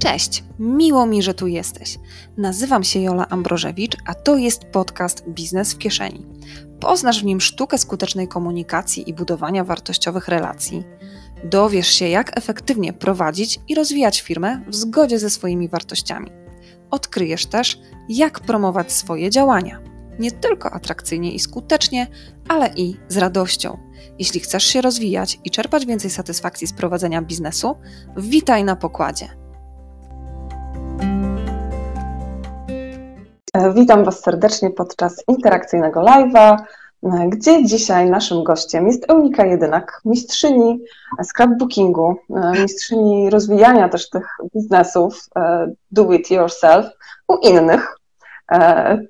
Cześć, miło mi, że tu jesteś. Nazywam się Jola Ambrożewicz, a to jest podcast Biznes w kieszeni. Poznasz w nim sztukę skutecznej komunikacji i budowania wartościowych relacji. Dowiesz się, jak efektywnie prowadzić i rozwijać firmę w zgodzie ze swoimi wartościami. Odkryjesz też, jak promować swoje działania. Nie tylko atrakcyjnie i skutecznie, ale i z radością. Jeśli chcesz się rozwijać i czerpać więcej satysfakcji z prowadzenia biznesu, witaj na pokładzie. Witam Was serdecznie podczas interakcyjnego live'a, e, gdzie dzisiaj naszym gościem jest Eunika Jedynak, mistrzyni scrapbookingu, e, mistrzyni rozwijania też tych biznesów do it yourself u innych.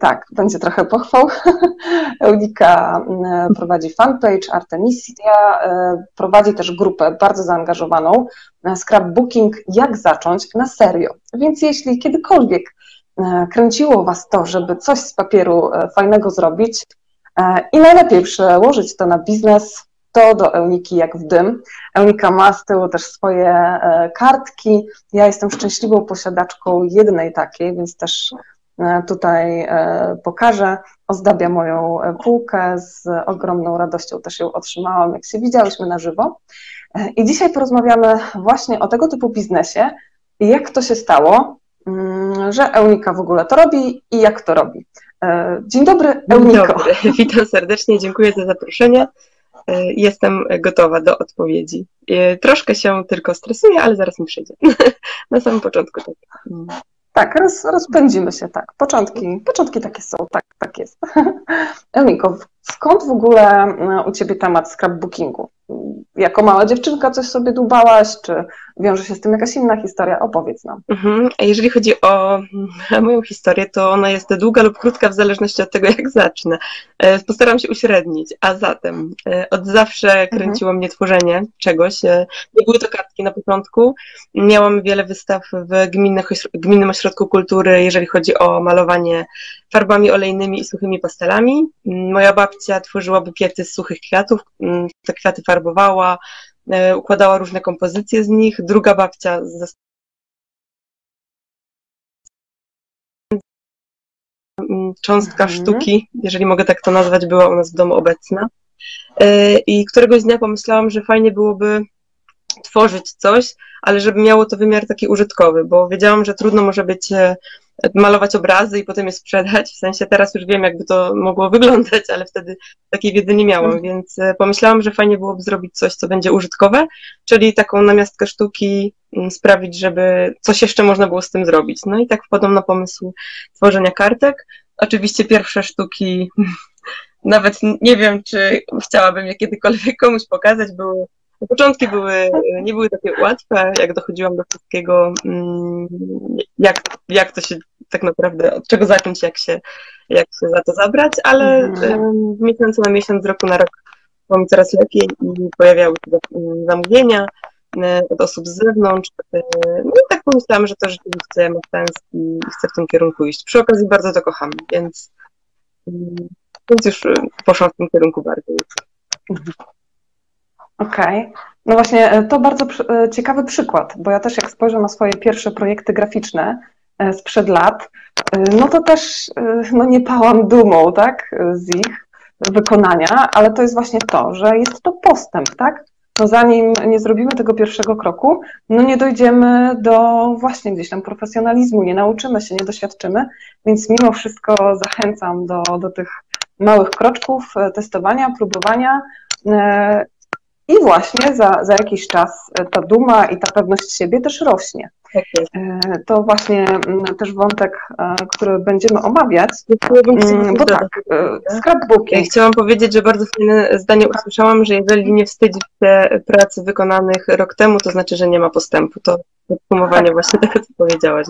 Tak, będzie trochę pochwał. Eunika prowadzi fanpage Artemisia, prowadzi też grupę bardzo zaangażowaną Scrapbooking Jak zacząć na serio. Więc jeśli kiedykolwiek E, kręciło Was to, żeby coś z papieru e, fajnego zrobić e, i najlepiej przełożyć to na biznes, to do Euniki jak w dym. Eunika ma z tyłu też swoje kartki. Ja jestem szczęśliwą posiadaczką jednej takiej, więc też tutaj pokażę. Ozdabia moją półkę, z ogromną radością też ją otrzymałam, jak się widziałyśmy na żywo. I dzisiaj porozmawiamy właśnie o tego typu biznesie jak to się stało, że Eunika w ogóle to robi i jak to robi. E, dzień dobry, Euniko. Dzień dobry, witam serdecznie, dziękuję za zaproszenie. E, jestem gotowa do odpowiedzi. E, troszkę się tylko stresuję, ale zaraz mi przyjdzie. Na samym początku tak. Tak, roz, rozpędzimy się, tak. Początki, początki takie są, tak, tak jest. Euniko, skąd w ogóle u Ciebie temat scrapbookingu? Jako mała dziewczynka coś sobie dłubałaś, czy wiąże się z tym jakaś inna historia? Opowiedz nam. Mhm. Jeżeli chodzi o moją historię, to ona jest długa lub krótka w zależności od tego, jak zacznę. E, postaram się uśrednić. A zatem, e, od zawsze mhm. kręciło mhm. mnie tworzenie czegoś. E, nie były to kartki na początku. Miałam wiele wystaw w gminnym ośrodku kultury, jeżeli chodzi o malowanie farbami olejnymi i suchymi pastelami. Moja babcia tworzyła bukiety z suchych kwiatów. Te kwiaty farbowała, e, układała różne kompozycje z nich. Druga babcia cząstka mhm. sztuki, jeżeli mogę tak to nazwać, była u nas w domu obecna. E, I któregoś dnia pomyślałam, że fajnie byłoby tworzyć coś, ale żeby miało to wymiar taki użytkowy, bo wiedziałam, że trudno może być e, malować obrazy i potem je sprzedać. W sensie teraz już wiem, jakby to mogło wyglądać, ale wtedy takiej wiedzy nie miałam, mhm. więc e, pomyślałam, że fajnie byłoby zrobić coś, co będzie użytkowe, czyli taką namiastkę sztuki mm, sprawić, żeby coś jeszcze można było z tym zrobić. No i tak wpadłam na pomysł tworzenia kartek. Oczywiście pierwsze sztuki, nawet nie wiem, czy chciałabym je kiedykolwiek komuś pokazać, były Początki były, nie były takie łatwe, jak dochodziłam do wszystkiego, mm, jak, jak to się tak naprawdę, od czego zacząć, jak się, jak się za to zabrać, ale mhm. miesiąc na miesiąc, z roku na rok było mi coraz lepiej i pojawiały się zamówienia od osób z zewnątrz. E, no i tak pomyślałam, że to rzeczywiście ma sens i chcę w tym kierunku iść. Przy okazji bardzo to kocham, więc, mm, więc już poszłam w tym kierunku bardziej. Mhm. Okej. Okay. No właśnie, e, to bardzo e, ciekawy przykład, bo ja też jak spojrzę na swoje pierwsze projekty graficzne e, sprzed lat, no to też no nie pałam dumą, tak, z ich wykonania, ale to jest właśnie to, że jest to postęp, tak? No zanim nie zrobimy tego pierwszego kroku, no nie dojdziemy do właśnie gdzieś tam profesjonalizmu, nie nauczymy się, nie doświadczymy, więc mimo wszystko zachęcam do, do tych małych kroczków, testowania, próbowania i właśnie za, za jakiś czas e, ta duma i ta pewność siebie też rośnie. Tak e, to właśnie mm, też wątek, e, który będziemy omawiać, mm, bo tak, scrapbooking. Chciałam powiedzieć, że bardzo fajne zdanie usłyszałam, że jeżeli nie wstydzi się pracy wykonanych rok temu, to znaczy, że nie ma postępu. To podsumowanie tak. właśnie tego, co powiedziałaś.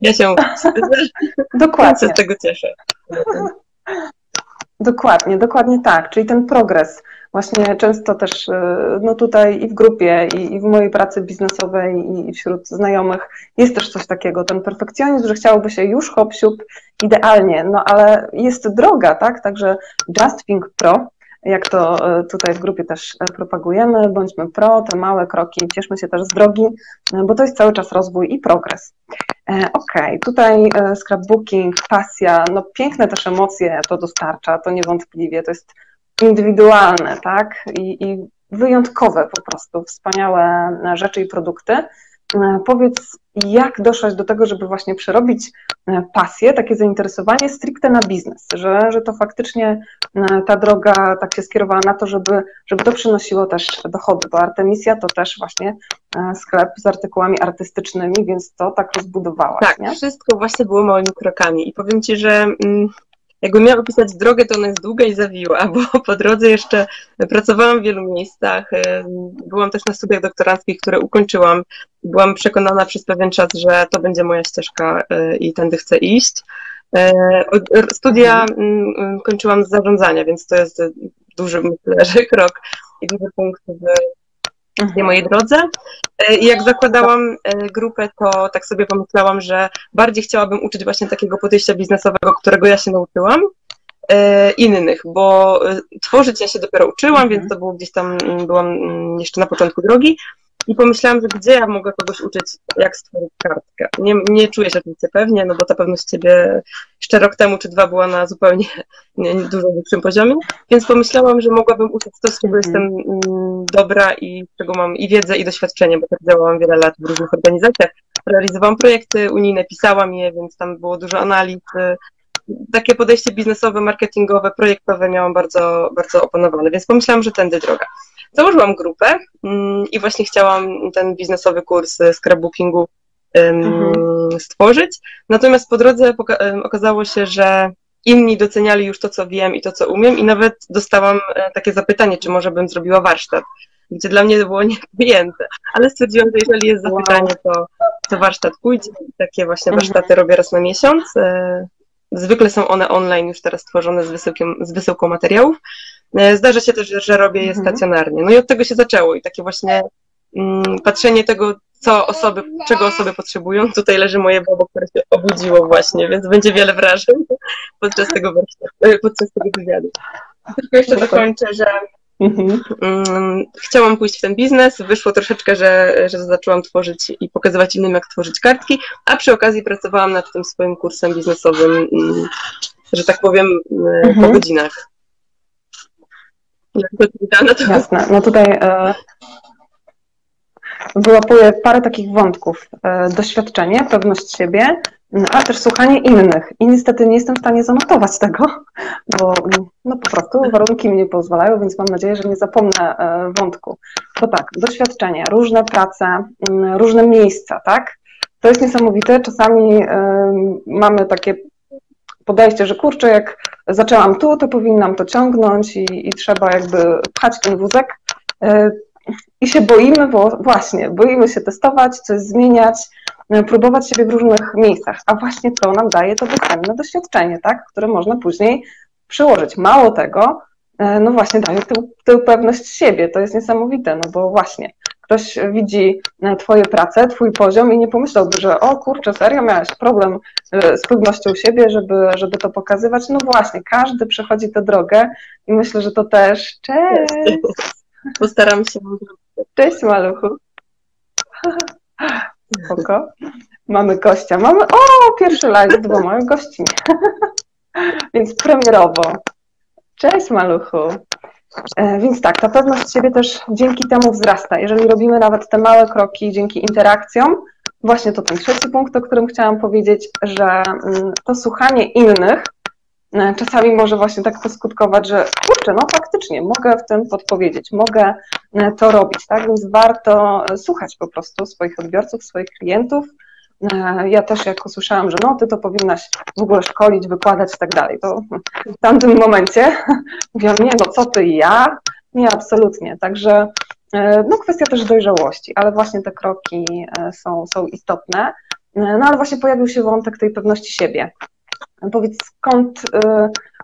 Ja się Dokładnie. z tego cieszę. Dokładnie, dokładnie tak. Czyli ten progres. Właśnie często też y, no tutaj i w grupie, i, i w mojej pracy biznesowej, i wśród znajomych jest też coś takiego, ten perfekcjonizm, że chciałoby się już hop idealnie, no ale jest droga, tak? Także Just Think Pro jak to tutaj w grupie też propagujemy, bądźmy pro, te małe kroki, cieszmy się też z drogi, bo to jest cały czas rozwój i progres. Ok, tutaj scrapbooking, pasja, no piękne też emocje to dostarcza, to niewątpliwie, to jest indywidualne, tak? I, i wyjątkowe po prostu, wspaniałe rzeczy i produkty. E, powiedz, jak doszłaś do tego, żeby właśnie przerobić e, pasję, takie zainteresowanie stricte na biznes, że, że to faktycznie e, ta droga tak się skierowała na to, żeby, żeby to przynosiło też dochody, bo Artemisia to też właśnie sklep z artykułami artystycznymi, więc to tak rozbudowałaś, Tak, nie? wszystko właśnie było małymi krokami i powiem Ci, że mm, jakbym miała opisać drogę, to ona jest długa i zawiła, bo po drodze jeszcze pracowałam w wielu miejscach. E, byłam też na studiach doktoranckich, które ukończyłam. Byłam przekonana przez pewien czas, że to będzie moja ścieżka e, i tędy chcę iść. E, studia mm, kończyłam z zarządzania, więc to jest duży, myślę, że krok i duży punkt w w tej mojej drodze. E, I jak zakładałam e, grupę, to tak sobie pomyślałam, że bardziej chciałabym uczyć właśnie takiego podejścia biznesowego, którego ja się nauczyłam, e, innych, bo tworzyć ja się dopiero uczyłam, więc to było gdzieś tam, mm, byłam mm, jeszcze na początku drogi, i pomyślałam, że gdzie ja mogę kogoś uczyć, jak stworzyć kartkę. Nie, nie czuję się oczywiście pewnie, no bo ta pewność ciebie jeszcze rok temu czy dwa była na zupełnie nie, nie dużo wyższym poziomie, więc pomyślałam, że mogłabym uczyć to, z czego mhm. jestem mm, dobra i czego mam i wiedzę, i doświadczenie, bo też działałam wiele lat w różnych organizacjach. Realizowałam projekty unijne, pisałam je, więc tam było dużo analiz. Takie podejście biznesowe, marketingowe, projektowe miałam bardzo, bardzo opanowane, więc pomyślałam, że tędy droga. Założyłam grupę mm, i właśnie chciałam ten biznesowy kurs scrapbookingu mhm. stworzyć. Natomiast po drodze okazało się, że inni doceniali już to, co wiem i to, co umiem, i nawet dostałam e, takie zapytanie, czy może bym zrobiła warsztat, gdzie dla mnie to było niewyjęte, ale stwierdziłam, że jeżeli jest zapytanie, to, to warsztat pójdzie. Takie właśnie mhm. warsztaty robię raz na miesiąc. Zwykle są one online, już teraz tworzone z, wysyłkiem, z wysyłką materiałów. E, zdarza się też, że robię je mhm. stacjonarnie. No i od tego się zaczęło i takie właśnie mm, patrzenie tego, co osoby, czego osoby potrzebują. Tutaj leży moje babo, które się obudziło właśnie, więc będzie wiele wrażeń podczas tego, e, podczas tego wywiadu. Tylko jeszcze dokończę, że mhm. mm, chciałam pójść w ten biznes, wyszło troszeczkę, że, że zaczęłam tworzyć i pokazywać innym, jak tworzyć kartki, a przy okazji pracowałam nad tym swoim kursem biznesowym, mm, że tak powiem, e, mhm. po godzinach. Jasne. No tutaj e, wyłapuję parę takich wątków. E, doświadczenie, pewność siebie, ale też słuchanie innych. I niestety nie jestem w stanie zanotować tego, bo no po prostu warunki mi nie pozwalają, więc mam nadzieję, że nie zapomnę e, wątku. To tak, doświadczenie, różne prace, m, różne miejsca, tak? To jest niesamowite. Czasami e, mamy takie podejście, że kurczę, jak zaczęłam tu, to powinnam to ciągnąć i, i trzeba jakby pchać ten wózek. I się boimy, bo właśnie, boimy się testować, coś zmieniać, e, próbować siebie w różnych miejscach, a właśnie to nam daje to bezcenne doświadczenie, tak, które można później przyłożyć. Mało tego, e, no właśnie daje tę, tę pewność siebie, to jest niesamowite, no bo właśnie ktoś widzi e, Twoje prace, Twój poziom i nie pomyślałby, że o kurczę, serio, miałaś problem z pewnością siebie, żeby, żeby to pokazywać. No właśnie, każdy przechodzi tę drogę i myślę, że to też. Cześć! Postaram się. Cześć, maluchu. Spoko. Mamy gościa. Mamy, o, pierwszy live z dwoma gościmi. Więc premierowo. Cześć, maluchu. E, więc tak, ta pewność siebie też dzięki temu wzrasta. Jeżeli robimy nawet te małe kroki dzięki interakcjom, właśnie to ten trzeci punkt, o którym chciałam powiedzieć, że mm, to słuchanie innych czasami może właśnie tak poskutkować, że kurczę, no faktycznie mogę w tym podpowiedzieć, mogę e, to robić, tak? Więc warto słuchać po prostu swoich odbiorców, swoich klientów, E, ja też jak usłyszałam, że no ty to powinnaś w ogóle szkolić, wykładać i tak dalej, to w tamtym momencie mówiłam, nie no co ty i ja? Nie, absolutnie. Także e, no kwestia też dojrzałości, ale właśnie te kroki e, są, są istotne. No ale właśnie pojawił się wątek tej pewności siebie. Powiedz, skąd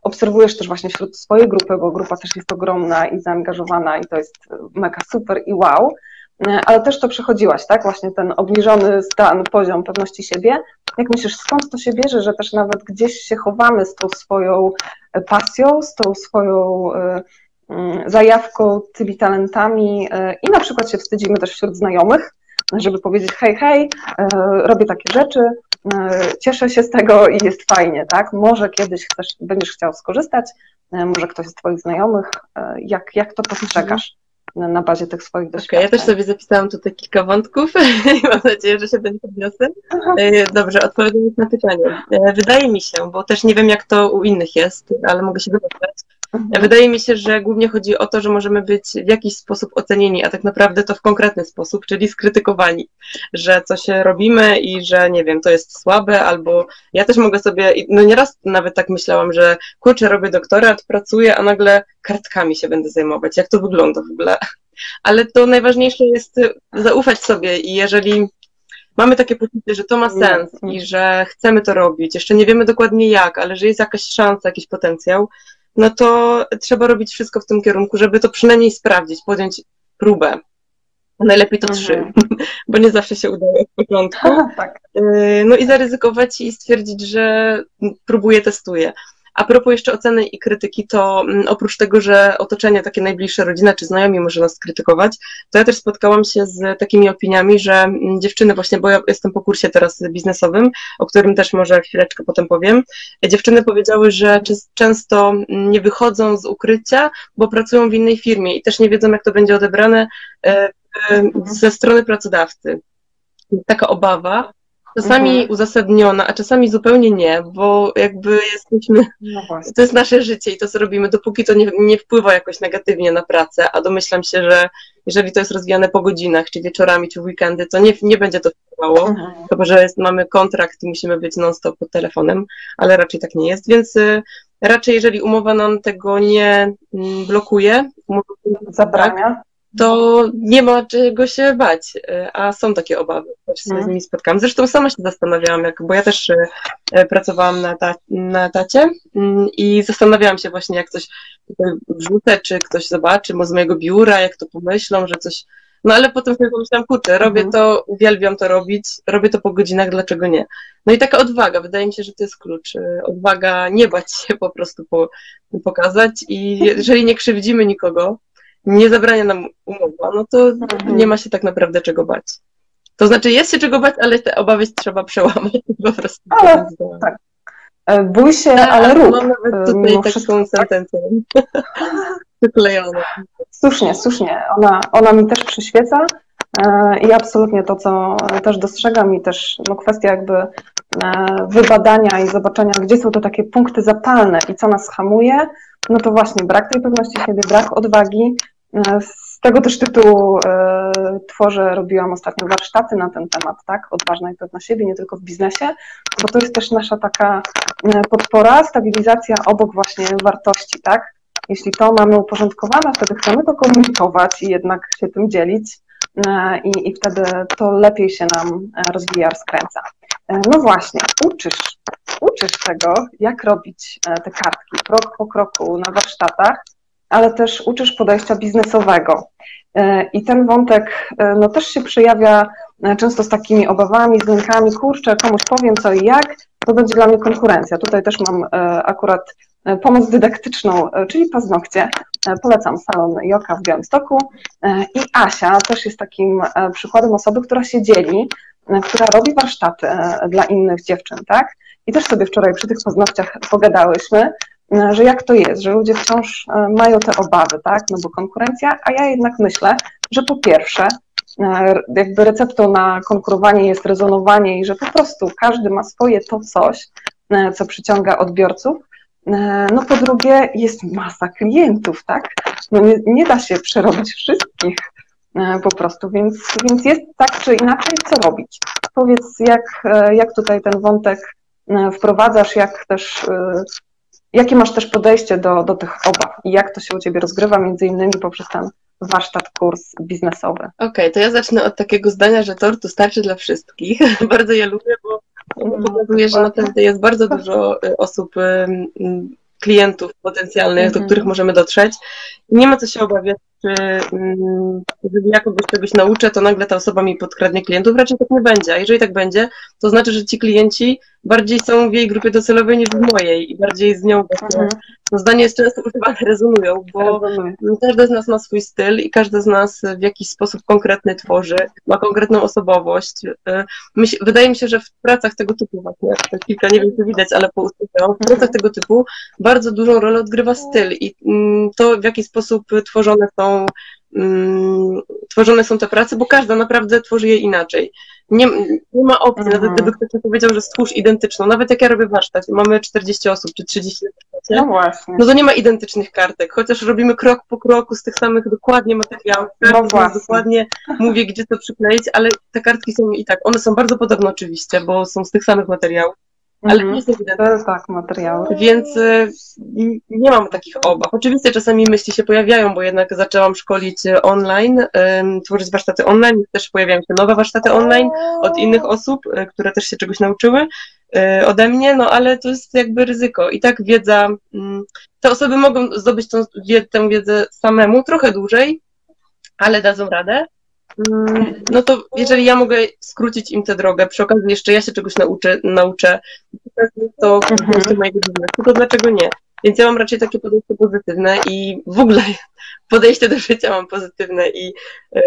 obserwujesz też właśnie wśród swojej grupy, bo grupa też jest ogromna i zaangażowana i to jest mega super i wow, E, ale też to przechodziłaś, tak? Właśnie ten obniżony stan, poziom pewności siebie. Jak myślisz, skąd to się bierze, że też nawet gdzieś się chowamy z tą swoją pasją, z tą swoją e, mm, zajawką, tymi talentami i na przykład się wstydzimy też wśród znajomych, żeby powiedzieć hej, hej, robię takie rzeczy, cieszę się z tego i jest fajnie, tak? Może kiedyś chcesz, będziesz chciał skorzystać, może ktoś z Twoich znajomych, jak, jak to postrzegasz? na bazie tych swoich doświadczeń. Okay, ja też sobie zapisałam tutaj kilka wątków i mam nadzieję, że się podniosę. E, dobrze, odpowiadając na pytanie. E, wydaje mi się, bo też nie wiem jak to u innych jest, ale mogę się domyślać, mhm. wydaje mi się, że głównie chodzi o to, że możemy być w jakiś sposób ocenieni, a tak naprawdę to w konkretny sposób, czyli skrytykowani, że coś robimy i że nie wiem, to jest słabe, albo ja też mogę sobie, no nieraz nawet tak myślałam, że kurczę, robię doktorat, pracuję, a nagle kartkami się będę zajmować, jak to wygląda w ogóle. Ale to najważniejsze jest zaufać sobie i jeżeli mamy takie poczucie, że to ma sens i że chcemy to robić, jeszcze nie wiemy dokładnie jak, ale że jest jakaś szansa, jakiś potencjał, no to trzeba robić wszystko w tym kierunku, żeby to przynajmniej sprawdzić, podjąć próbę. Najlepiej to mhm. trzy, bo nie zawsze się udaje w początku. tak. Y, no i zaryzykować i stwierdzić, że próbuję, testuję. A propos jeszcze oceny i krytyki, to mm, oprócz tego, że otoczenie, takie najbliższe rodzina czy znajomi może nas krytykować, to ja też spotkałam się z takimi opiniami, że mm, dziewczyny właśnie, bo ja jestem po kursie teraz biznesowym, o którym też może chwileczkę potem powiem, dziewczyny powiedziały, że często nie wychodzą z ukrycia, bo pracują w innej firmie i też nie wiedzą, jak to będzie odebrane e, ze strony pracodawcy. Taka obawa, Czasami mhm. uzasadniona, a czasami zupełnie nie, bo jakby jesteśmy, no to jest nasze życie i to, co robimy, dopóki to nie, nie wpływa jakoś negatywnie na pracę, a domyślam się, że jeżeli to jest rozwijane po godzinach, czy wieczorami, czy w weekendy, to nie, nie będzie to wpływało, mhm. chyba, że jest, mamy kontrakt i musimy być non-stop pod telefonem, ale raczej tak nie jest, więc y, raczej jeżeli umowa nam tego nie mm, blokuje, umowa, zabrania, to nie ma czego się bać, e, a są takie obawy, też się z mhm. nimi spotkałam. Zresztą sama się zastanawiałam, jak, bo ja też e, pracowałam na, ta, na tacie mm, i zastanawiałam się właśnie, jak coś wrzucę, czy ktoś zobaczy, może z mojego biura, jak to pomyślą, że coś... No ale potem sobie pomyślałam, kurczę, robię mhm. to, uwielbiam to robić, robię to po godzinach, dlaczego nie? No i taka odwaga, wydaje mi się, że to jest klucz. Odwaga nie bać się po prostu po, pokazać i jeżeli nie krzywdzimy nikogo, nie zabrania nam umowa, no to mhm. nie ma się tak naprawdę czego bać. To znaczy jest się czego bać, ale te obawy trzeba przełamać po prostu. Ale, tak. E, bój się, tak, ale rób. Mam nawet tutaj taką wszystko. sentencję wyklejoną. Słusznie, słusznie. Ona, ona mi też przyświeca e, i absolutnie to, co też dostrzegam i też no, kwestia jakby wybadania i zobaczenia, gdzie są te takie punkty zapalne i co nas hamuje, no to właśnie brak tej pewności siebie, brak odwagi, E, z tego też tytułu e, tworzę, robiłam ostatnio warsztaty na ten temat, tak? Odważna i pewna siebie, nie tylko w biznesie, bo to jest też nasza taka e, podpora, stabilizacja obok właśnie wartości, tak? Jeśli to mamy uporządkowane, wtedy chcemy to komunikować i jednak się tym dzielić i, i wtedy to lepiej się nam rozwija, skręca. No właśnie, uczysz, uczysz tego, jak robić te kartki krok po kroku na warsztatach, ale też uczysz podejścia biznesowego. E, I ten wątek e, no, też się przejawia e, często z takimi obawami, z lękami, kurczę, komuś powiem co i jak, to będzie dla mnie konkurencja. Tutaj też mam akurat pomoc dydaktyczną, czyli paznokcie. Polecam salon Joka w Białymstoku. I Asia też jest takim przykładem osoby, która się dzieli, która robi warsztaty dla innych dziewczyn, tak? I też sobie wczoraj przy tych paznokciach pogadałyśmy, E, że jak to jest, że ludzie wciąż e, mają te obawy, tak, no bo konkurencja, a ja jednak myślę, że po pierwsze, e, jakby receptą na konkurowanie jest rezonowanie i że po prostu każdy ma swoje to coś, co przyciąga odbiorców, no po drugie jest masa klientów, tak, no nie, nie da się przerobić wszystkich po prostu, więc, więc jest tak czy inaczej, co robić. Powiedz, jak, jak tutaj ten wątek wprowadzasz, jak też Jakie masz też podejście do, do tych obaw i jak to się u Ciebie rozgrywa, między innymi poprzez ten warsztat, kurs biznesowy? Okej, okay, to ja zacznę od takiego zdania, że tortu starczy dla wszystkich. bardzo je lubię, bo ono pokazuje, że naprawdę jest bardzo dużo osób, klientów potencjalnych, do mhm. których możemy dotrzeć. I nie ma co się obawiać, czy jeżeli ja kogoś czegoś nauczę, to nagle ta osoba mi podkradnie klientów. Raczej tak nie będzie. A jeżeli tak będzie, to znaczy, że ci klienci bardziej są w jej grupie docelowej niż w mojej i bardziej z nią właśnie mhm. no, zdanie jest często używane, rezonują, bo każdy z nas ma swój styl i każdy z nas w jakiś sposób konkretny tworzy, ma konkretną osobowość. Myśl, wydaje mi się, że w pracach tego typu właśnie, kilka nie wiem czy widać, ale po w pracach tego typu bardzo dużą rolę odgrywa styl i mm, to w jaki sposób tworzone są Mm, tworzone są te prace, bo każda naprawdę tworzy je inaczej. Nie, nie ma opcji, mhm. nawet gdyby ktoś powiedział, że stwórz identyczną, nawet jak ja robię warsztat, mamy 40 osób czy 30 no właśnie. no to nie ma identycznych kartek, chociaż robimy krok po kroku z tych samych dokładnie materiałów, no dokładnie mówię, gdzie to przykleić, ale te kartki są i tak, one są bardzo podobne oczywiście, bo są z tych samych materiałów, ale mhm. nie jest ewidentne. Tak, materiały. Więc y, nie mam takich obaw. Oczywiście czasami myśli się pojawiają, bo jednak zaczęłam szkolić y, online, tworzyć warsztaty online, też pojawiają się nowe warsztaty online od innych osób, y, które też się czegoś nauczyły ode mnie, no ale to jest jakby ryzyko. I tak wiedza, mm, te osoby mogą zdobyć tą, tę wiedzę samemu trochę dłużej, ale dadzą radę. Mm, no to jeżeli ja mogę skrócić im tę drogę, przy okazji jeszcze ja się czegoś nauczę, nauczę to mhm. mojego biznesu, to dlaczego nie? Więc ja mam raczej takie podejście pozytywne i w ogóle podejście do życia mam pozytywne i y,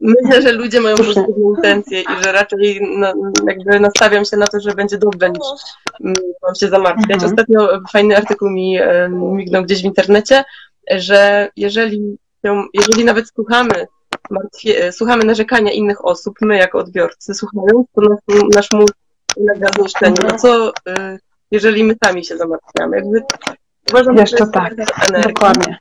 myślę, że ludzie mają pozytywne intencje i że raczej no, jakby nastawiam się na to, że będzie dobrze niż mm, mam się zamartwiać. Mhm. Ostatnio fajny artykuł mi y, mignął gdzieś w internecie, że jeżeli, jeżeli nawet słuchamy martwie, słuchamy narzekania innych osób, my jako odbiorcy słuchając, to nasz, nasz mózg ulega zniszczeniu. No co, y, jeżeli my sami się zamartwiamy? Jakby uważam, Jeszcze że tak, dokładnie.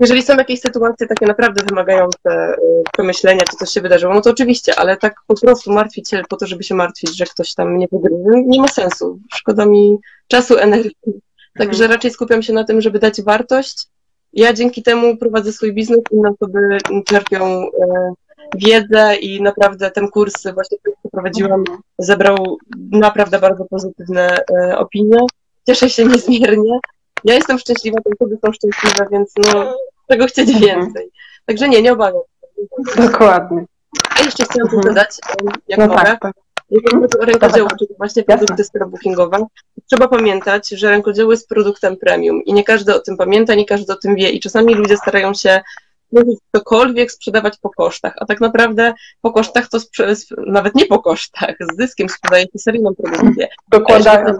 Jeżeli są jakieś sytuacje takie naprawdę wymagające y, przemyślenia, czy coś się wydarzyło, no to oczywiście, ale tak po prostu martwić się po to, żeby się martwić, że ktoś tam nie wygrywa, nie ma sensu. Szkoda mi czasu, energii. Także mhm. raczej skupiam się na tym, żeby dać wartość ja dzięki temu prowadzę swój biznes, inne osoby czerpią e, wiedzę i naprawdę ten kurs właśnie, który prowadziłam, zebrał naprawdę bardzo pozytywne e, opinie. Cieszę się niezmiernie. Ja jestem szczęśliwa, te osoby są szczęśliwe, więc no, czego chcieć mhm. więcej. Także nie, nie obawiam się. Dokładnie. A jeszcze chciałam mhm. dodać, jak no mogę. Tak, tak. Jeżeli chodzi o rękodzieło, czyli właśnie produkty scrapbookingowe, trzeba pamiętać, że rękodzieło jest produktem premium i nie każdy o tym pamięta, nie każdy o tym wie i czasami ludzie starają się cokolwiek sprzedawać po kosztach, a tak naprawdę po kosztach to nawet nie po kosztach, z zyskiem sprzedaje się seryjną produkcję. Dokładają.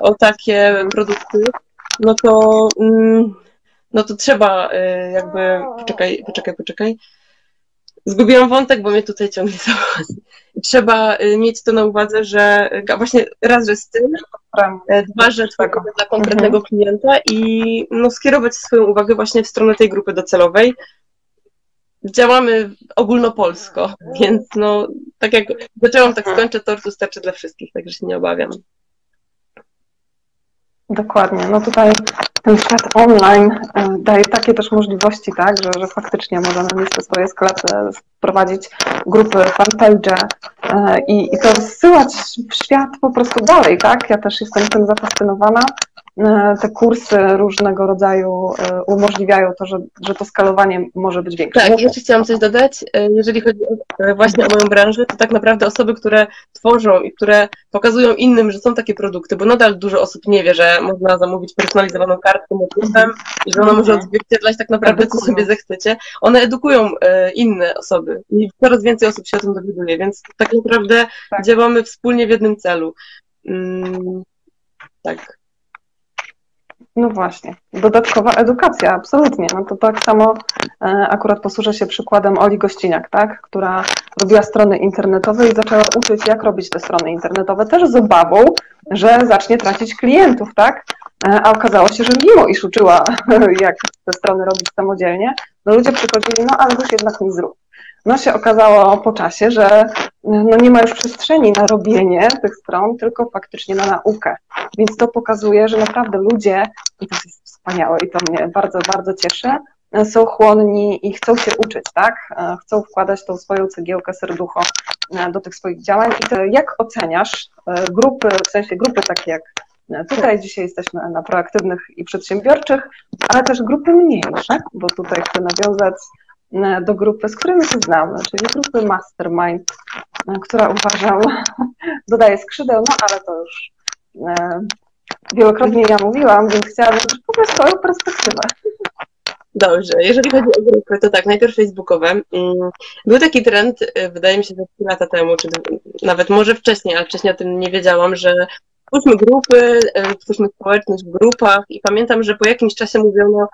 O takie produkty, no to, mm, no to trzeba y, jakby, poczekaj, poczekaj, poczekaj, Zgubiłam wątek, bo mnie tutaj ciągnie za Trzeba y, mieć to na uwadze, że właśnie raz, że styl, e, dwa, że dla konkretnego mhm. klienta i no, skierować swoją uwagę właśnie w stronę tej grupy docelowej. Działamy ogólnopolsko, więc no, tak jak zaczęłam, tak skończę, tortu starczy dla wszystkich, także się nie obawiam. Dokładnie. No tutaj ten świat online e, daje takie też możliwości, tak, że, że faktycznie możemy mieć te swoje sklepy, wprowadzić grupy, fanpage e, i, i to zsyłać w świat po prostu dalej, tak? Ja też jestem tym zafascynowana. E, te kursy różnego rodzaju e, umożliwiają to, że, że to skalowanie może być większe. Tak, jeszcze chciałam coś dodać. E, jeżeli chodzi właśnie o moją branżę, to tak naprawdę osoby, które tworzą i które pokazują innym, że są takie produkty, bo nadal dużo osób nie wie, że można zamówić personalizowaną kartkę motywem i że ona może odzwierciedlać tak naprawdę, co sobie zechcecie. One edukują inne osoby i coraz więcej osób się o tym dowiaduje, więc tak naprawdę tak. działamy wspólnie w jednym celu. Mm, tak. No właśnie, dodatkowa edukacja, absolutnie. No to tak samo e, akurat posłużę się przykładem Oli Gościniak, tak, która robiła strony internetowe i zaczęła uczyć, jak robić te strony internetowe, też z obawą, że zacznie tracić klientów, tak? E, a okazało się, że mimo iż uczyła, jak te strony robić samodzielnie, no ludzie przychodzili, no ale już jednak mi zrób. No się okazało po czasie, że no nie ma już przestrzeni na robienie tych stron, tylko faktycznie na naukę. Więc to pokazuje, że naprawdę ludzie, i to jest wspaniałe i to mnie bardzo, bardzo cieszy, są chłonni i chcą się uczyć, tak? Chcą wkładać tą swoją cegiełkę serducho do tych swoich działań. I to jak oceniasz e, grupy, w sensie grupy takie jak Tutaj dzisiaj jesteśmy na proaktywnych i przedsiębiorczych, ale też grupy mniejsze, bo tutaj chcę nawiązać E, do grupy, z którymi się znamy, czyli grupy Mastermind. która uważam dodaje skrzydeł, no ale to już wielokrotnie ja mówiłam, więc chciałabym też poznać swoją perspektywę. Dobrze, jeżeli chodzi o grupy, to tak, najpierw facebookowe. Mm, był taki trend, wydaje mi się, że 3 lata temu, czy nawet może wcześniej, ale wcześniej o tym nie wiedziałam, że twórzmy grupy, twórzmy społeczność w grupach i pamiętam, że po jakimś czasie mówiono,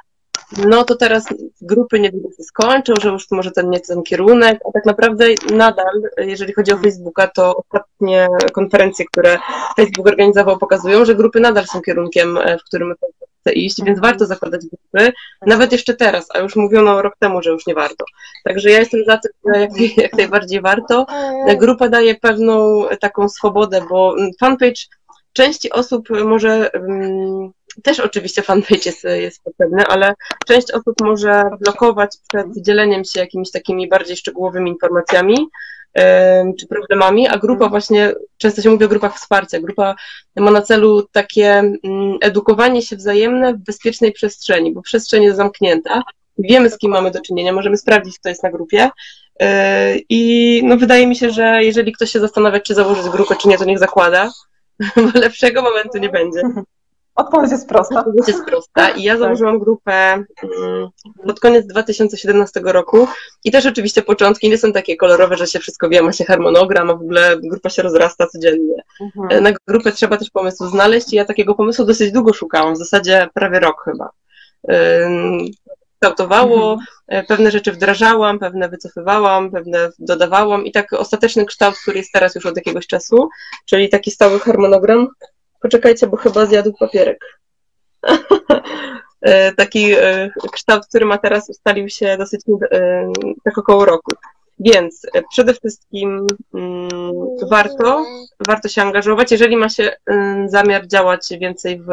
no to teraz grupy nie wiem, się skończą, że już może ten nie ten kierunek, a tak naprawdę nadal, jeżeli chodzi o Facebooka, to ostatnie konferencje, które Facebook organizował, pokazują, że grupy nadal są kierunkiem, e, w którym chce iść, więc warto zakładać grupy, nawet jeszcze teraz, a już mówiono rok temu, że już nie warto. Także ja jestem za tym, jak, jak najbardziej warto. Grupa daje pewną taką swobodę, bo fanpage części osób może um, też oczywiście fanpage jest, jest potrzebny, ale część osób może blokować przed dzieleniem się jakimiś takimi bardziej szczegółowymi informacjami czy problemami, a grupa mhm. właśnie, często się mówi o grupach wsparcia, grupa ma na celu takie mm, edukowanie się wzajemne w bezpiecznej przestrzeni, bo przestrzeń jest zamknięta, wiemy z kim mamy do czynienia, możemy sprawdzić, kto jest na grupie e, i no wydaje mi się, że jeżeli ktoś się zastanawia, czy założyć grupę, czy nie, to niech zakłada, bo lepszego momentu nie będzie. Odpowiedź jest prosta. Odpowiedź jest prosta i ja tak. założyłam grupę mm, pod koniec 2017 roku i też oczywiście początki nie są takie kolorowe, że się wszystko wie, ma się harmonogram, a w ogóle grupa się rozrasta codziennie. Mhm. Na grupę trzeba też pomysł znaleźć i ja takiego pomysłu dosyć długo szukałam, w zasadzie prawie rok chyba. Kształtowało, mhm. E, pewne rzeczy wdrażałam, pewne wycofywałam, pewne dodawałam i tak ostateczny kształt, który jest teraz już od jakiegoś czasu, czyli taki stały harmonogram, Poczekajcie, bo chyba zjadł papierek. E, taki e, kształt, który ma teraz, ustalił się dosyć e, tak około roku. Więc przede wszystkim mm, warto, warto się angażować, jeżeli ma się zamiar działać więcej w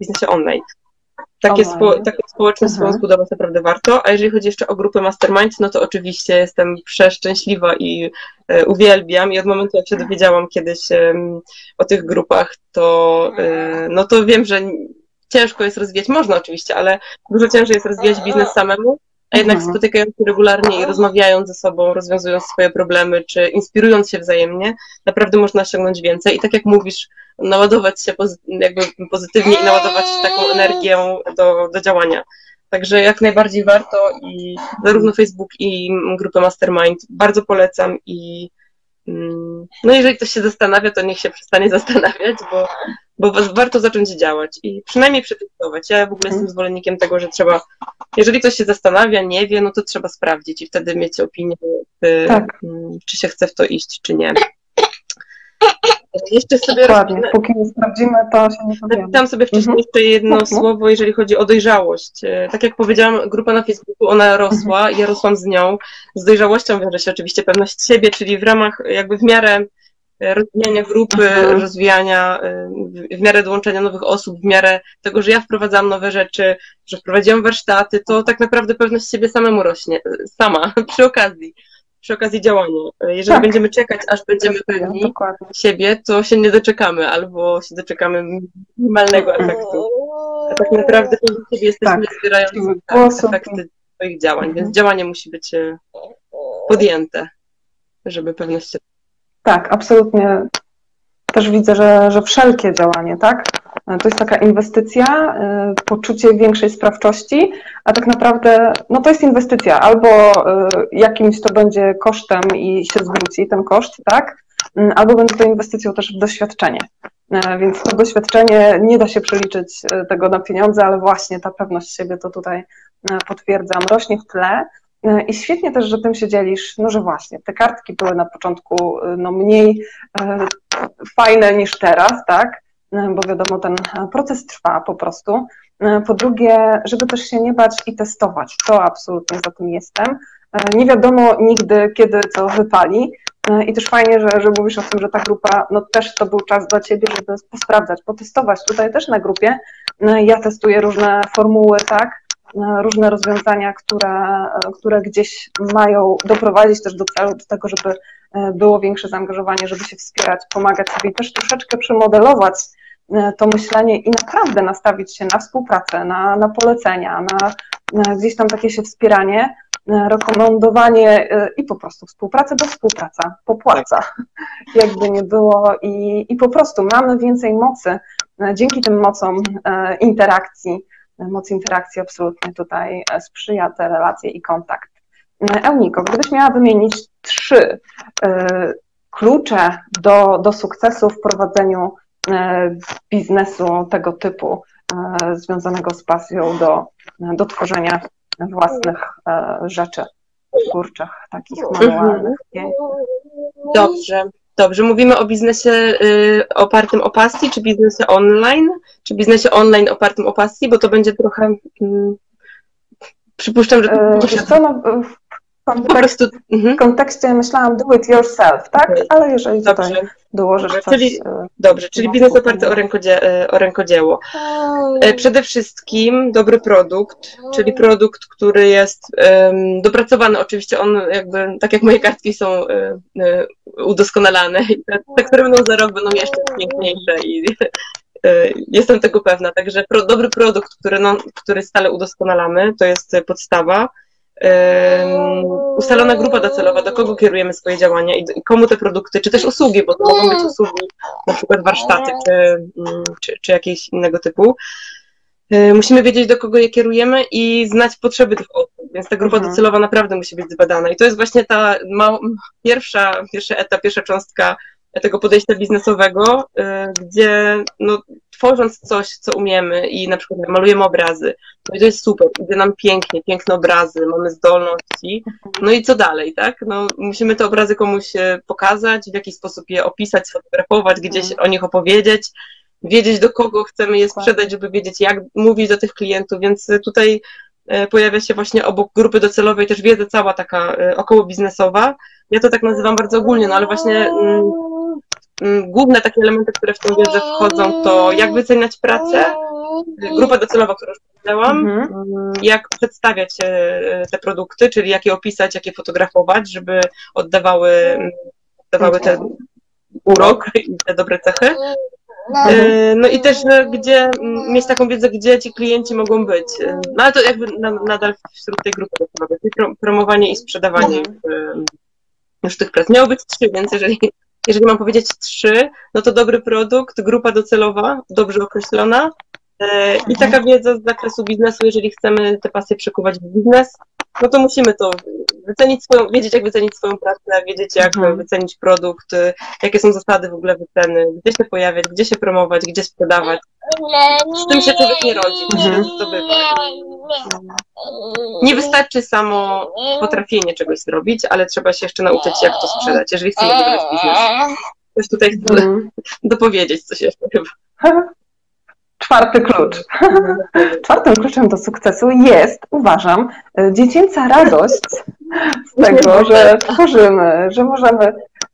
biznesie online. Takie, spo, takie społeczność swoją zbudować naprawdę warto, a jeżeli chodzi jeszcze o grupę Mastermind, no to oczywiście jestem przeszczęśliwa i e, uwielbiam i od momentu jak się dowiedziałam kiedyś e, o tych grupach, to e, no to wiem, że ciężko jest rozwijać, można oczywiście, ale dużo ciężej jest rozwijać biznes samemu, a jednak mhm. spotykając się regularnie i rozmawiając ze sobą, rozwiązując swoje problemy, czy inspirując się wzajemnie, naprawdę można osiągnąć więcej. I tak jak mówisz, naładować się jakby pozytywnie i naładować taką energię do, do działania. Także jak najbardziej warto i zarówno Facebook i grupę Mastermind bardzo polecam i mm, no jeżeli ktoś się zastanawia, to niech się przestanie zastanawiać, bo bo warto zacząć działać i przynajmniej przetestować. Ja w ogóle jestem zwolennikiem tego, że trzeba, jeżeli ktoś się zastanawia, nie wie, no to trzeba sprawdzić i wtedy mieć opinię, czy, tak. Mm, czy się chce w to iść, czy nie. Jeszcze sobie Dokładnie, póki nie sprawdzimy, to się nie powiemy. Napisałam sobie wcześniej mhm. jeszcze jedno mhm. słowo, jeżeli chodzi o dojrzałość. E, tak jak powiedziałam, grupa na Facebooku, ona rosła, mhm. ja rosłam z nią. Z dojrzałością wiąże się oczywiście pewność siebie, czyli w ramach, jakby w miarę rozwijania grupy, mhm. rozwijania, y, w miarę dołączenia nowych osób, w miarę tego, że ja wprowadzam nowe rzeczy, że wprowadziłam warsztaty, to tak naprawdę pewność siebie samemu rośnie, sama, przy okazji, przy okazji działania. Jeżeli tak. będziemy czekać, aż będziemy pewni Dokładnie. siebie, to się nie doczekamy, albo się doczekamy minimalnego efektu. A tak naprawdę pewnie siebie jesteśmy tak. zbierając efekty swoich działań, więc mhm. działanie musi być e, podjęte, żeby pewność siebie tak, absolutnie. Też widzę, że, że wszelkie działanie, tak? To jest taka inwestycja, y, poczucie większej sprawczości, a tak naprawdę no to jest inwestycja. Albo y, jakimś to będzie kosztem i się zwróci ten koszt, tak? Mm, albo będzie to inwestycją też w doświadczenie. Więc to doświadczenie nie da się przeliczyć tego na pieniądze, ale właśnie ta pewność siebie to tutaj potwierdzam, rośnie w tle. E, I świetnie też, że tym się dzielisz, no że właśnie, te kartki były na początku e, no, mniej e, fajne niż teraz, tak? Bo wiadomo, ten proces trwa po prostu. Po drugie, żeby też się nie bać i testować. To absolutnie za tym jestem. Nie wiadomo nigdy, kiedy co wypali. I też fajnie, że, że mówisz o tym, że ta grupa, no też to był czas dla Ciebie, żeby posprawdzać, potestować. Tutaj też na grupie ja testuję różne formuły, tak? Różne rozwiązania, które, które gdzieś mają doprowadzić też do celu, do tego, żeby e, było większe zaangażowanie, żeby się wspierać, pomagać sobie i też troszeczkę przemodelować e, to myślenie i naprawdę nastawić się na współpracę, na, na polecenia, na, na gdzieś tam takie się wspieranie, rekomendowanie i po prostu współpraca, bo współpraca popłaca, jakby nie było i, i po prostu mamy więcej mocy dzięki tym mocom interakcji, moc interakcji absolutnie tutaj sprzyja te relacje i kontakt. Euniko, gdybyś miała wymienić trzy klucze do, do sukcesu w prowadzeniu e, biznesu tego typu, e, związanego z pasją do, do tworzenia własnych e, rzeczy twórczych, takich manualnych. Dobrze. Dobrze, mówimy o biznesie y, opartym o pasji, czy biznesie online, czy biznesie online opartym o pasji, bo to będzie trochę. Y, przypuszczam, że. To, co, no, po prostu, mhm. w kontekście myślałam do it yourself, tak? Ale jeżeli dobrze. tutaj dołożysz coś... Czyli, e, dobrze, czyli biznes oparty o, rękodzie, e, o rękodzieło. E, przede wszystkim dobry produkt, czyli produkt, który jest um, dopracowany, oczywiście on jakby, tak jak moje kartki są um, udoskonalane i te, te, które będą za rok będą jeszcze piękniejsze i jestem tego pewna. Także pro, dobry produkt, który, no, który stale udoskonalamy, to jest podstawa ustalona grupa docelowa, do kogo kierujemy swoje działania i, komu te produkty, czy też usługi, bo to mogą być usługi, na przykład warsztaty, czy, mm, czy, czy jakieś innego typu. E, musimy wiedzieć, do kogo je kierujemy i znać potrzeby tych osób, więc ta grupa mhm. docelowa naprawdę musi być zbadana. I to jest właśnie ta pierwsza, pierwszy etap, pierwsza cząstka tego podejścia biznesowego, y, gdzie no, tworząc coś, co umiemy i na przykład malujemy obrazy, no i to jest super, idzie nam pięknie, piękne obrazy, mamy zdolności, no i co dalej, tak? No, musimy te obrazy komuś e, pokazać, w jakiś sposób je opisać, sfotografować, gdzieś mhm. o nich opowiedzieć, wiedzieć do kogo chcemy je sprzedać, żeby wiedzieć jak mówić do tych klientów, więc tutaj e, pojawia się właśnie obok grupy docelowej też wiedza cała taka e, około biznesowa. Ja to tak nazywam bardzo ogólnie, no ale właśnie mm, Mm, główne takie elementy, które w tę wiedzę wchodzą, to jak wyceniać pracę, grupa docelowa, którą już powiedziałam, mhm. Mm, jak przedstawiać e, te produkty, czyli jak je opisać, jak je fotografować, żeby oddawały, oddawały ten urok i te dobre cechy. E, no i też gdzie mieć taką wiedzę, gdzie ci klienci mogą być. E, no ale to jakby nadal wśród tej grupy docelowej, promowanie i sprzedawanie mhm. już tych prac. Miało być trzy, więc jeżeli jeżeli mam powiedzieć trzy, no to dobry produkt, grupa docelowa, dobrze określona e, i taka wiedza z zakresu biznesu, jeżeli chcemy te pasje przekuwać w biznes, no to musimy to wycenić swoją, wiedzieć jak wycenić swoją pracę, wiedzieć jak mhm. wycenić produkt, jakie są zasady w ogóle wyceny, gdzie się pojawiać, gdzie się promować, gdzie sprzedawać. Z tym się człowiek nie rodzi, to się zdobywa. Nie wystarczy samo potrafienie czegoś zrobić, ale trzeba się jeszcze nauczyć jak to sprzedać, jeżeli chcemy budować biznes. Coś tutaj chcę mhm. dopowiedzieć coś jeszcze chyba. Czwarty klucz. Czwartym kluczem do sukcesu jest, uważam, dziecięca radość z tego, że tworzymy, że możemy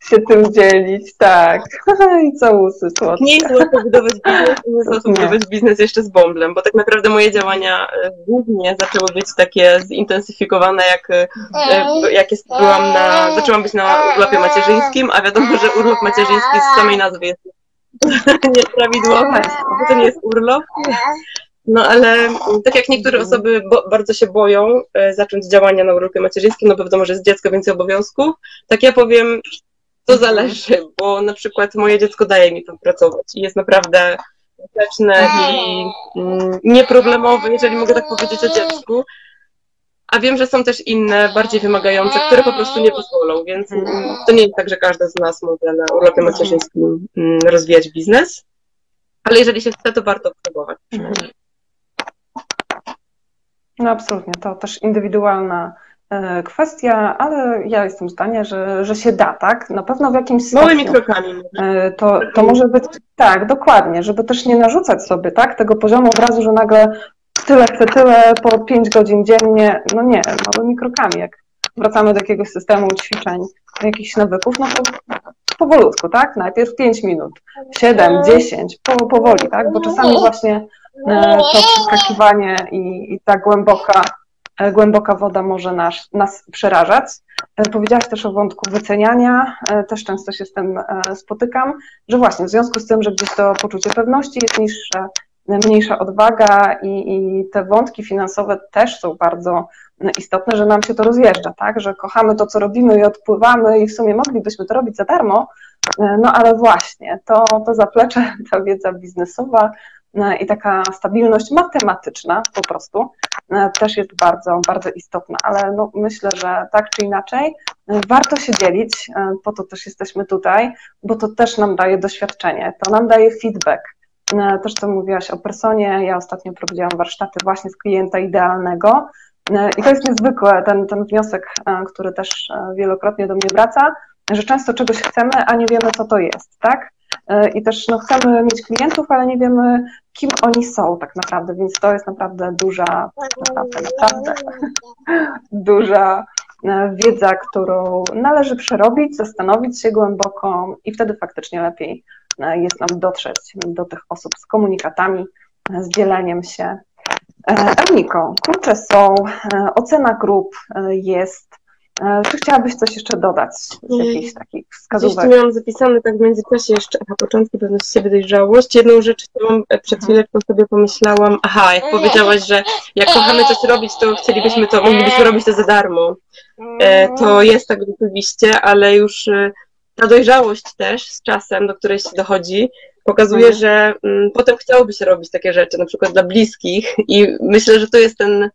się tym dzielić, tak. I całusy słodkie. Nie jest łatwo budować biznes, nie jest łatwo budować biznes jeszcze z bąblem, bo tak naprawdę moje działania e, głównie zaczęły być takie zintensyfikowane, jak, e, jak jest, byłam na, zaczęłam być na urlopie macierzyńskim, a wiadomo, że urlop macierzyński z samej nazwy jest nieprawidłowe, bo to nie jest urlop. No ale tak jak niektóre osoby bo, bardzo się boją e, zacząć działania na urlopie macierzyńskim, no bo wiadomo, że jest dziecko więcej obowiązków, tak ja powiem, to zależy, bo na przykład moje dziecko daje mi tam pracować i jest naprawdę grzeczne i mm, nieproblemowe, jeżeli mogę tak powiedzieć o dziecku. A wiem, że są też inne, bardziej wymagające, które po prostu nie pozwolą, więc mm, to nie jest tak, że każda z nas może na urlopie macierzyńskim mm, rozwijać biznes, ale jeżeli się chce, to warto próbować. No absolutnie, to też indywidualna e, kwestia, ale ja jestem zdania, że, że się da, tak? Na pewno w jakimś stopniu. Małymi krokami. E, to, to może być, tak, dokładnie, żeby też nie narzucać sobie, tak, tego poziomu obrazu, że nagle tyle chcę, tyle po 5 godzin dziennie, no nie, małymi krokami, jak wracamy do jakiegoś systemu ćwiczeń, jakichś nawyków, no to powolutku, tak? Najpierw 5 minut, 7, 10, po, powoli, tak? Bo czasami właśnie e, to przeskakiwanie i, i ta głęboka, e, głęboka woda może nas, nas przerażać. E, powiedziałaś też o wątku wyceniania, też często się z tym spotykam, że właśnie w związku z tym, że gdzieś to poczucie pewności jest niższe, mniejsza odwaga i, i te wątki finansowe też są bardzo istotne, że nam się to rozjeżdża, tak? Że kochamy to, co robimy i odpływamy i w sumie moglibyśmy to robić za darmo, no ale właśnie, to, to zaplecze, ta wiedza biznesowa i taka stabilność matematyczna po prostu też jest bardzo, bardzo istotna, ale no myślę, że tak czy inaczej warto się dzielić, po to też jesteśmy tutaj, bo to też nam daje doświadczenie, to nam daje feedback, też co mówiłaś o personie, ja ostatnio prowadziłam warsztaty właśnie z klienta idealnego i to jest niezwykłe, ten, ten wniosek, który też wielokrotnie do mnie wraca, że często czegoś chcemy, a nie wiemy, co to jest, tak? I też no, chcemy mieć klientów, ale nie wiemy, kim oni są tak naprawdę, więc to jest naprawdę duża, naprawdę, naprawdę duża wiedza, którą należy przerobić, zastanowić się głęboko i wtedy faktycznie lepiej jest nam dotrzeć do tych osób z komunikatami, z dzieleniem się. Erniko, kurcze są, ocena grup jest, czy chciałabyś coś jeszcze dodać z jakichś takich wskazówek? Gdzieś tu miałam zapisane tak w międzyczasie jeszcze na początku pewność siebie dojrzałość. Jedną rzecz, którą przed chwileczką sobie pomyślałam, aha, jak powiedziałaś, że jak kochamy coś robić, to chcielibyśmy to, moglibyśmy robić to za darmo. To jest tak rzeczywiście, ale już ta dojrzałość też z czasem, do której się dochodzi, pokazuje, mhm. że mm, potem chciałoby się robić takie rzeczy, na przykład dla bliskich i myślę, że to jest ten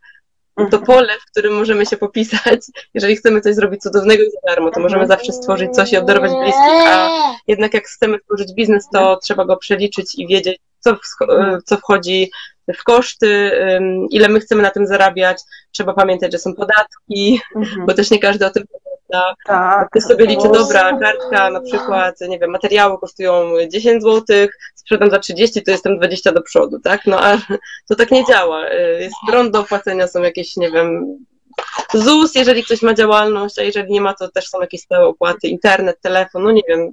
to mhm. pole, w którym możemy się popisać. Jeżeli chcemy coś zrobić cudownego i za darmo, to możemy mhm. zawsze stworzyć coś i obdarować bliskich, a jednak jak chcemy tworzyć biznes, to trzeba go przeliczyć i wiedzieć, co, w, co wchodzi w koszty, ile my chcemy na tym zarabiać. Trzeba pamiętać, że są podatki, bo też nie każdy o tym prawda? Tak. Ty sobie liczy, dobra, kartka na przykład, nie wiem, materiały kosztują 10 zł, sprzedam za 30, to jestem 20 do przodu, tak? No a to tak nie działa. Jest prąd do opłacenia, są jakieś, nie wiem, ZUS, jeżeli ktoś ma działalność, a jeżeli nie ma, to też są jakieś stałe opłaty, internet, telefon, no nie wiem.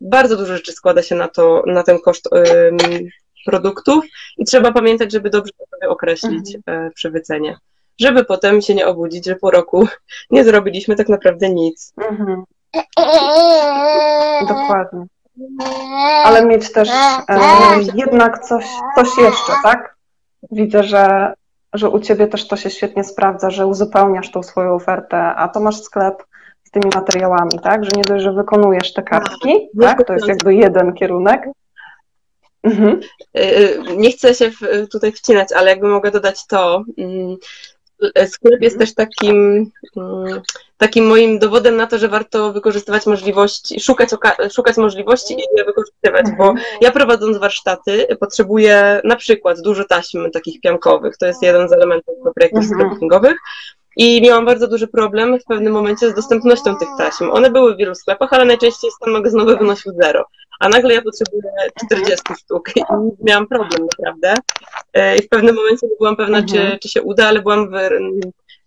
Bardzo dużo rzeczy składa się na to, na ten koszt ym, produktów i trzeba pamiętać, żeby dobrze sobie określić mhm. wycenie żeby potem się nie obudzić, że po roku nie zrobiliśmy tak naprawdę nic. Mhm. Dokładnie. Ale mieć też e, jednak coś, coś jeszcze, tak? Widzę, że, że u Ciebie też to się świetnie sprawdza, że uzupełniasz tą swoją ofertę, a to masz sklep z tymi materiałami, tak? Że nie dość, że wykonujesz te kartki, tak? To jest jakby jeden kierunek, Mhm. E, e, nie chcę się tutaj wcinać, ale jakby mogę dodać to, mm, Sklep jest też takim, mm, takim moim dowodem na to, że warto wykorzystywać możliwości, szukać, szukać możliwości i je wykorzystywać, bo ja prowadząc warsztaty potrzebuję na przykład dużo taśm takich piankowych, to jest jeden z elementów projektów mhm. sklepowych i miałam bardzo duży problem w pewnym momencie z dostępnością tych taśm. One były w wielu sklepach, ale najczęściej stan magazynowy wynosił zero. A nagle ja potrzebuję 40 sztuk i miałam problem naprawdę. E, I w pewnym momencie nie byłam pewna, czy, mhm. czy się uda, ale byłam w,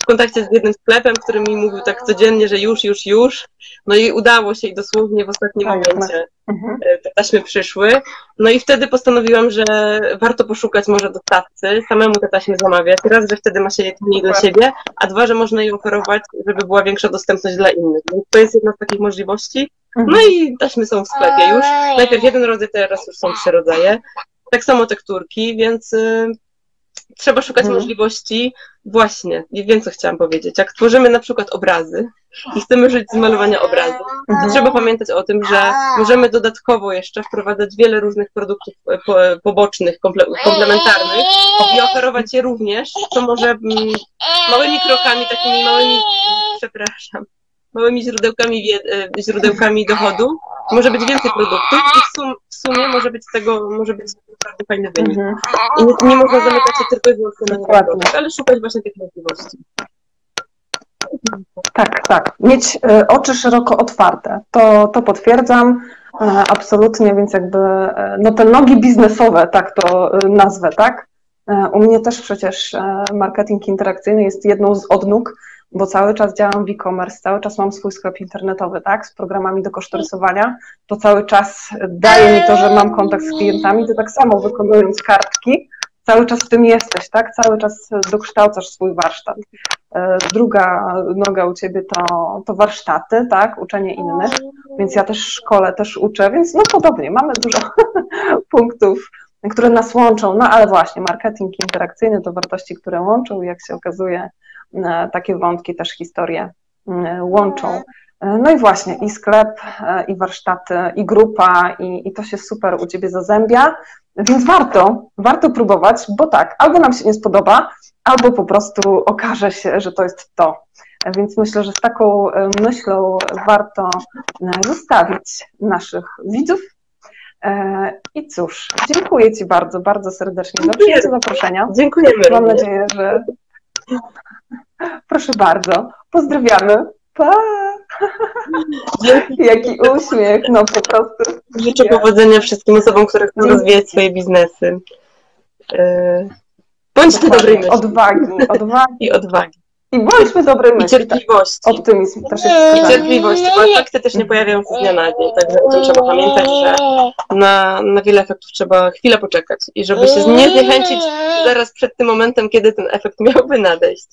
w kontakcie z jednym sklepem, który mi mówił tak codziennie, że już, już, już. No i udało się i dosłownie w ostatnim tak, momencie mhm. e, te taśmy przyszły. No i wtedy postanowiłam, że warto poszukać może dostawcy, samemu te taśmy zamawiać. Raz, że wtedy ma się je mniej dla siebie, a dwa, że można je oferować, żeby była większa dostępność dla innych. Więc to jest jedna z takich możliwości. No mhm. i taśmy są w sklepie już. Najpierw jeden rodzaj, teraz już są trzy rodzaje. Tak samo tekturki, więc y, trzeba szukać mhm. możliwości. Właśnie, nie wiem, co chciałam powiedzieć. Jak tworzymy na przykład obrazy i chcemy żyć z malowania obrazów, mhm. trzeba pamiętać o tym, że możemy dodatkowo jeszcze wprowadzać wiele różnych produktów e, po, pobocznych, komple, komplementarnych i oferować je również, co może mm, małymi krokami, takimi małymi, przepraszam, małymi źródełkami, e, źródełkami dochodu, może być więcej produktów i w, sum, w sumie może być z tego, może być naprawdę fajny wynik. Mhm. I nie, nie, można zamykać się tylko i wyłącznie na produkt, ale szukać właśnie tych możliwości. Tak, tak. Mieć y, oczy szeroko otwarte. To, to potwierdzam y, absolutnie, więc jakby y, no te nogi biznesowe, tak to nazwę, tak? U mnie też przecież marketing interakcyjny jest jedną z odnóg bo cały czas działam w e-commerce, cały czas mam swój sklep internetowy, tak, z programami do kosztorysowania, to cały czas daje mi to, że mam kontakt z klientami, to tak samo wykonując kartki, cały czas w tym jesteś, tak, cały czas dokształcasz swój warsztat. E, druga noga u Ciebie to, to warsztaty, tak, uczenie innych, więc ja też szkole, też uczę, więc no podobnie, mamy dużo punktów które nas łączą. No ale właśnie, marketing interakcyjny to wartości, które łączą, jak się okazuje, takie wątki też historie łączą. No i właśnie, i sklep, i warsztaty, i grupa, i, i to się super u Ciebie zazębia, więc warto, warto próbować, bo tak, albo nam się nie spodoba, albo po prostu okaże się, że to jest to. Więc myślę, że z taką e, myślą warto e, zostawić naszych widzów. E, I cóż, dziękuję Ci bardzo, bardzo serdecznie za przyjęcie zaproszenia. Dziękujemy. Mam nadzieję, że. Proszę bardzo. Pozdrawiamy. Pa! Jaki uśmiech, no po prostu. Życzę powodzenia wszystkim osobom, które chcą rozwijać swoje biznesy. Bądźcie dobrej myśli. Odwagi, odwagi. I odwagi. I bądźmy dobrej myśli. I cierpliwości. Tak. Optymizm też jest I cierpliwości, bo efekty też nie pojawiają się z dnia na dzień, także o tym trzeba pamiętać, że na, na wiele efektów trzeba chwilę poczekać i żeby się nie zniechęcić zaraz przed tym momentem, kiedy ten efekt miałby nadejść.